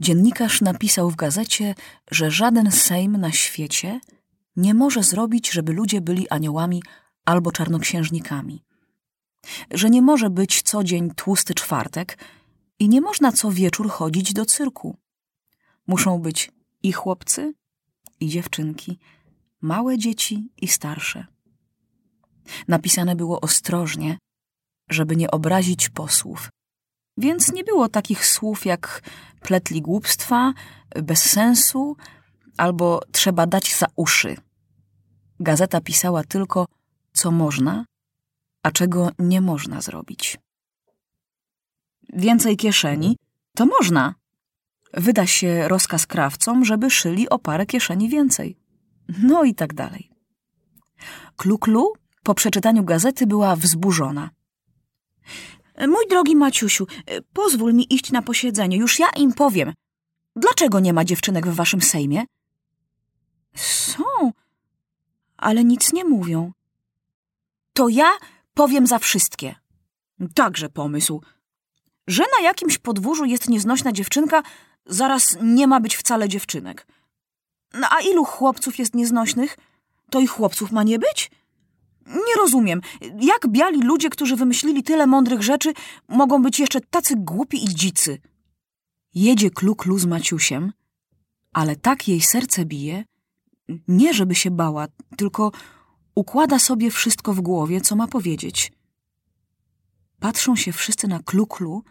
Dziennikarz napisał w gazecie, że żaden sejm na świecie nie może zrobić, żeby ludzie byli aniołami albo czarnoksiężnikami. Że nie może być co dzień tłusty czwartek i nie można co wieczór chodzić do cyrku. Muszą być i chłopcy, i dziewczynki, małe dzieci i starsze. Napisane było ostrożnie, żeby nie obrazić posłów. Więc nie było takich słów jak pletli głupstwa, bez sensu albo trzeba dać za uszy. Gazeta pisała tylko, co można, a czego nie można zrobić. Więcej kieszeni to można. Wyda się rozkaz krawcom, żeby szyli o parę kieszeni więcej. No i tak dalej. Kluklu po przeczytaniu gazety była wzburzona. Mój drogi Maciusiu, pozwól mi iść na posiedzenie. Już ja im powiem. Dlaczego nie ma dziewczynek w waszym sejmie? Są, ale nic nie mówią. To ja powiem za wszystkie. Także pomysł. Że na jakimś podwórzu jest nieznośna dziewczynka, zaraz nie ma być wcale dziewczynek. No a ilu chłopców jest nieznośnych? To i chłopców ma nie być? Rozumiem, jak biali ludzie, którzy wymyślili tyle mądrych rzeczy, mogą być jeszcze tacy głupi i dzicy. Jedzie Kluklu z Maciusiem, ale tak jej serce bije, nie żeby się bała, tylko układa sobie wszystko w głowie, co ma powiedzieć. Patrzą się wszyscy na Kluklu,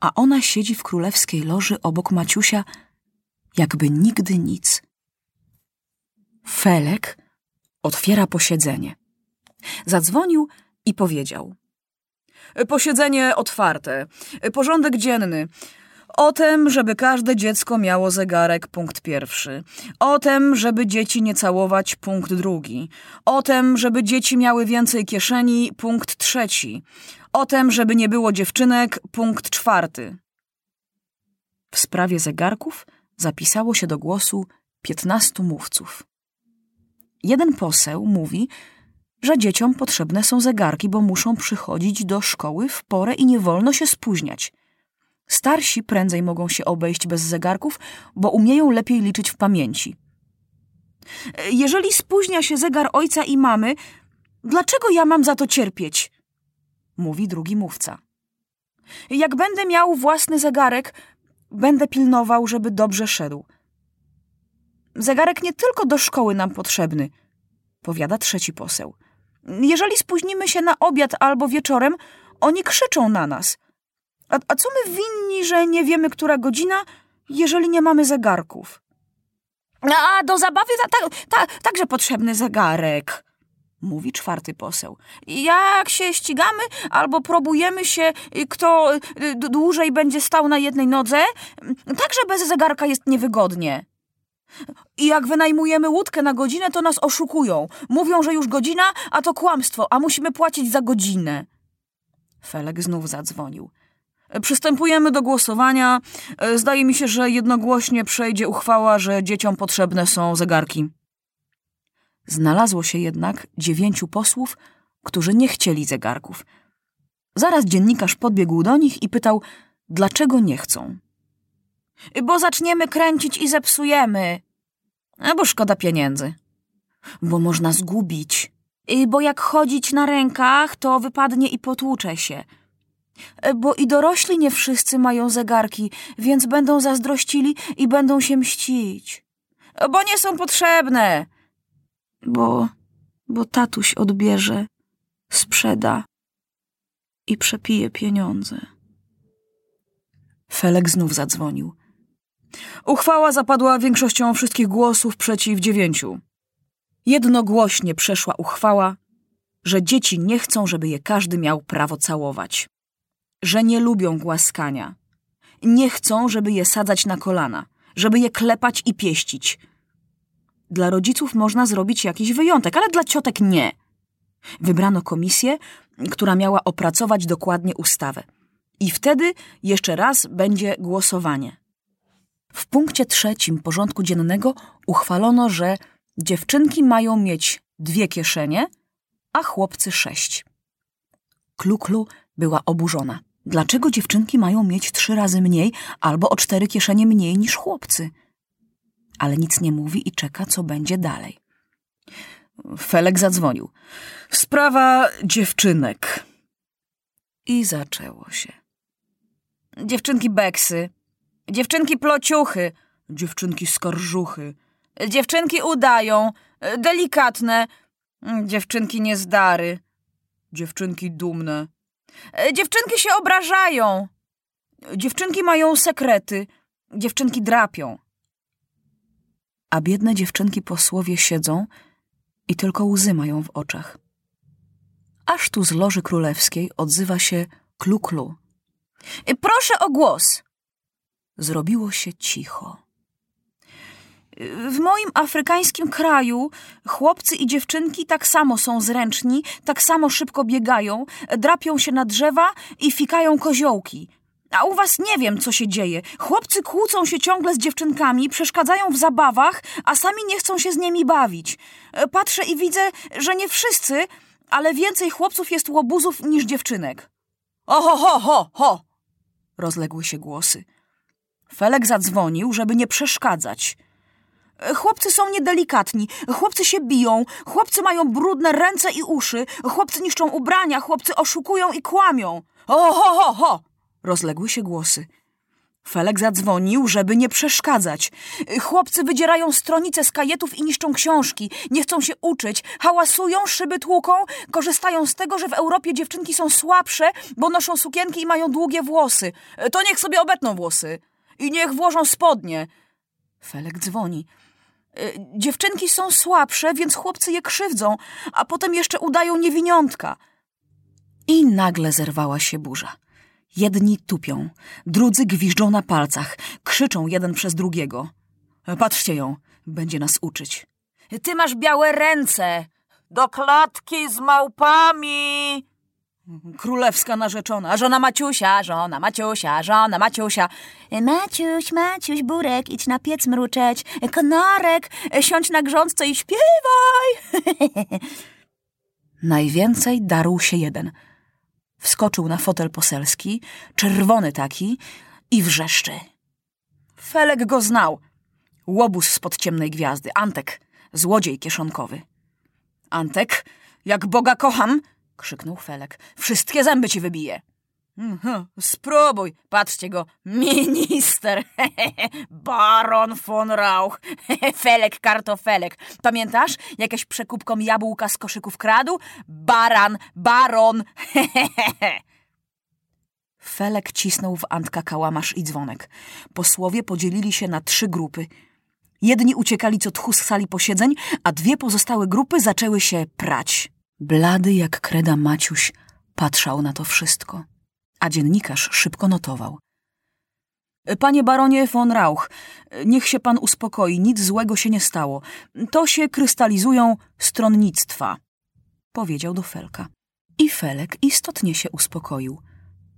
a ona siedzi w królewskiej loży obok Maciusia, jakby nigdy nic. Felek otwiera posiedzenie. Zadzwonił i powiedział. Posiedzenie otwarte. Porządek dzienny. O tym, żeby każde dziecko miało zegarek, punkt pierwszy. O tym, żeby dzieci nie całować, punkt drugi. O tym, żeby dzieci miały więcej kieszeni, punkt trzeci. O tym, żeby nie było dziewczynek, punkt czwarty. W sprawie zegarków zapisało się do głosu piętnastu mówców. Jeden poseł mówi, że dzieciom potrzebne są zegarki, bo muszą przychodzić do szkoły w porę i nie wolno się spóźniać. Starsi prędzej mogą się obejść bez zegarków, bo umieją lepiej liczyć w pamięci. Jeżeli spóźnia się zegar ojca i mamy, dlaczego ja mam za to cierpieć? Mówi drugi mówca. Jak będę miał własny zegarek, będę pilnował, żeby dobrze szedł. Zegarek nie tylko do szkoły nam potrzebny, powiada trzeci poseł. Jeżeli spóźnimy się na obiad albo wieczorem, oni krzyczą na nas. A, a co my winni, że nie wiemy, która godzina, jeżeli nie mamy zegarków? A do zabawy ta, ta, ta, także potrzebny zegarek, mówi czwarty poseł. Jak się ścigamy albo próbujemy się, kto dłużej będzie stał na jednej nodze, także bez zegarka jest niewygodnie. I jak wynajmujemy łódkę na godzinę, to nas oszukują. Mówią, że już godzina, a to kłamstwo, a musimy płacić za godzinę. Felek znów zadzwonił. Przystępujemy do głosowania. Zdaje mi się, że jednogłośnie przejdzie uchwała, że dzieciom potrzebne są zegarki. Znalazło się jednak dziewięciu posłów, którzy nie chcieli zegarków. Zaraz dziennikarz podbiegł do nich i pytał, dlaczego nie chcą. Bo zaczniemy kręcić i zepsujemy. Bo szkoda pieniędzy. Bo można zgubić. Bo jak chodzić na rękach, to wypadnie i potłucze się. Bo i dorośli nie wszyscy mają zegarki, więc będą zazdrościli i będą się mścić. Bo nie są potrzebne. Bo, bo tatuś odbierze, sprzeda i przepije pieniądze. Felek znów zadzwonił. Uchwała zapadła większością wszystkich głosów przeciw dziewięciu. Jednogłośnie przeszła uchwała, że dzieci nie chcą, żeby je każdy miał prawo całować, że nie lubią głaskania, nie chcą, żeby je sadzać na kolana, żeby je klepać i pieścić. Dla rodziców można zrobić jakiś wyjątek, ale dla ciotek nie. Wybrano komisję, która miała opracować dokładnie ustawę. I wtedy jeszcze raz będzie głosowanie. W punkcie trzecim porządku dziennego uchwalono, że dziewczynki mają mieć dwie kieszenie, a chłopcy sześć. Kluklu była oburzona. Dlaczego dziewczynki mają mieć trzy razy mniej albo o cztery kieszenie mniej niż chłopcy? Ale nic nie mówi i czeka, co będzie dalej. Felek zadzwonił. Sprawa dziewczynek. I zaczęło się. Dziewczynki beksy, dziewczynki plociuchy, dziewczynki skarżuchy, dziewczynki udają, delikatne, dziewczynki niezdary, dziewczynki dumne, dziewczynki się obrażają, dziewczynki mają sekrety, dziewczynki drapią. A biedne dziewczynki po słowie siedzą i tylko łzy mają w oczach. Aż tu z loży królewskiej odzywa się klu-klu. Proszę o głos. Zrobiło się cicho. W moim afrykańskim kraju chłopcy i dziewczynki tak samo są zręczni, tak samo szybko biegają, drapią się na drzewa i fikają koziołki. A u was nie wiem, co się dzieje. Chłopcy kłócą się ciągle z dziewczynkami, przeszkadzają w zabawach, a sami nie chcą się z nimi bawić. Patrzę i widzę, że nie wszyscy, ale więcej chłopców jest łobuzów niż dziewczynek. Oho, ho, ho, ho! Rozległy się głosy. Felek zadzwonił, żeby nie przeszkadzać. Chłopcy są niedelikatni, chłopcy się biją, chłopcy mają brudne ręce i uszy, chłopcy niszczą ubrania, chłopcy oszukują i kłamią. Oho, ho, ho, ho! Rozległy się głosy. Felek zadzwonił, żeby nie przeszkadzać. Chłopcy wydzierają stronice z kajetów i niszczą książki. Nie chcą się uczyć. Hałasują, szyby tłuką. Korzystają z tego, że w Europie dziewczynki są słabsze, bo noszą sukienki i mają długie włosy. To niech sobie obetną włosy. I niech włożą spodnie. Felek dzwoni. Dziewczynki są słabsze, więc chłopcy je krzywdzą, a potem jeszcze udają niewiniątka. I nagle zerwała się burza. Jedni tupią, drudzy gwiżdżą na palcach, krzyczą jeden przez drugiego. Patrzcie ją, będzie nas uczyć. Ty masz białe ręce! Do klatki z małpami! Królewska narzeczona, żona Maciusia, żona Maciusia, żona Maciusia. Maciuś, Maciuś, Burek, idź na piec mruczeć. Konarek, siądź na grządce i śpiewaj. Najwięcej darł się jeden – Wskoczył na fotel poselski, czerwony taki, i wrzeszczy. Felek go znał. Łobuz spod ciemnej gwiazdy, Antek, złodziej kieszonkowy. Antek, jak Boga kocham, krzyknął Felek. Wszystkie zęby ci wybije. Mhm, spróbuj, patrzcie go, minister, baron von Rauch, Felek kartofelek. Pamiętasz, jakieś przekupkom jabłka z koszyków kradł? Baran, baron, Felek cisnął w Antka kałamarz i dzwonek. Posłowie podzielili się na trzy grupy. Jedni uciekali co tchu z sali posiedzeń, a dwie pozostałe grupy zaczęły się prać. Blady jak kreda Maciuś patrzał na to wszystko a dziennikarz szybko notował. Panie baronie von Rauch, niech się pan uspokoi, nic złego się nie stało. To się krystalizują stronnictwa, powiedział do Felka. I Felek istotnie się uspokoił,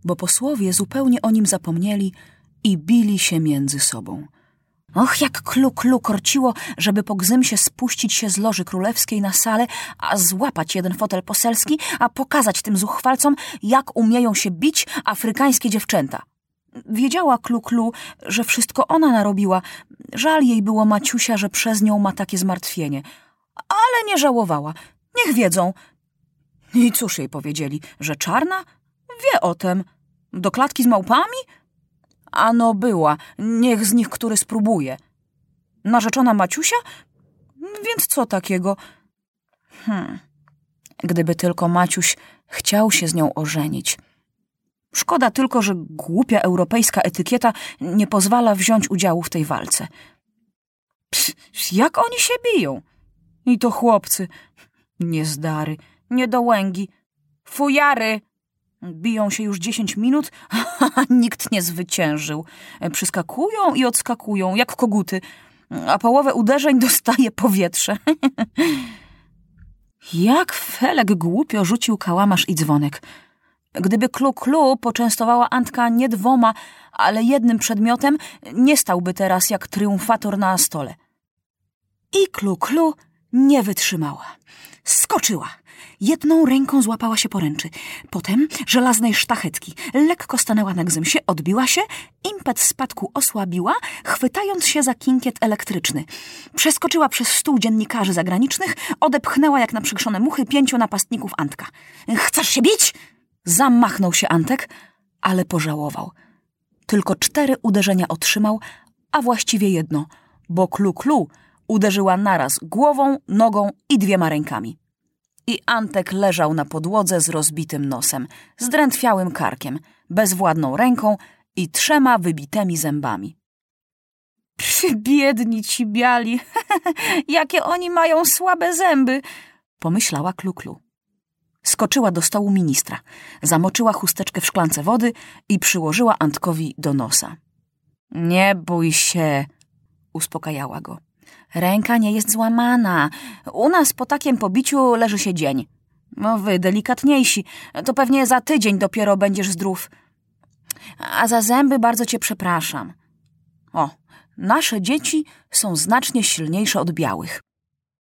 bo posłowie zupełnie o nim zapomnieli i bili się między sobą. Och, jak klu klu korciło, żeby po gzymsie spuścić się z loży królewskiej na salę, a złapać jeden fotel poselski, a pokazać tym zuchwalcom, jak umieją się bić afrykańskie dziewczęta. Wiedziała klu klu, że wszystko ona narobiła. Żal jej było Maciusia, że przez nią ma takie zmartwienie. Ale nie żałowała. Niech wiedzą. I cóż jej powiedzieli, że czarna? Wie o tem. Do klatki z małpami? Ano była, niech z nich który spróbuje. Narzeczona Maciusia? Więc co takiego? Hmm. Gdyby tylko Maciuś chciał się z nią ożenić. Szkoda tylko, że głupia europejska etykieta nie pozwala wziąć udziału w tej walce. Psz, jak oni się biją? I to chłopcy. Niezdary, niedołęgi, fujary. Biją się już dziesięć minut, a nikt nie zwyciężył. Przyskakują i odskakują, jak koguty, a połowę uderzeń dostaje powietrze. jak Felek głupio rzucił kałamarz i dzwonek. Gdyby Klu-Klu poczęstowała Antka nie dwoma, ale jednym przedmiotem, nie stałby teraz jak triumfator na stole. I Klu-Klu nie wytrzymała. Skoczyła Jedną ręką złapała się poręczy, potem żelaznej sztachetki. Lekko stanęła na gzymsie, odbiła się, impet spadku osłabiła, chwytając się za kinkiet elektryczny. Przeskoczyła przez stół dziennikarzy zagranicznych, odepchnęła jak na przykrzone muchy pięciu napastników Antka. Chcesz się bić? Zamachnął się Antek, ale pożałował. Tylko cztery uderzenia otrzymał, a właściwie jedno, bo klu-klu uderzyła naraz głową, nogą i dwiema rękami. I Antek leżał na podłodze z rozbitym nosem, zdrętwiałym karkiem, bezwładną ręką i trzema wybitymi zębami. Biedni ci biali, jakie oni mają słabe zęby, pomyślała Kluklu. Skoczyła do stołu ministra, zamoczyła chusteczkę w szklance wody i przyłożyła Antkowi do nosa. Nie bój się, uspokajała go. Ręka nie jest złamana. U nas po takim pobiciu leży się dzień. No wy, delikatniejsi, to pewnie za tydzień dopiero będziesz zdrów. A za zęby bardzo cię przepraszam. O, nasze dzieci są znacznie silniejsze od białych.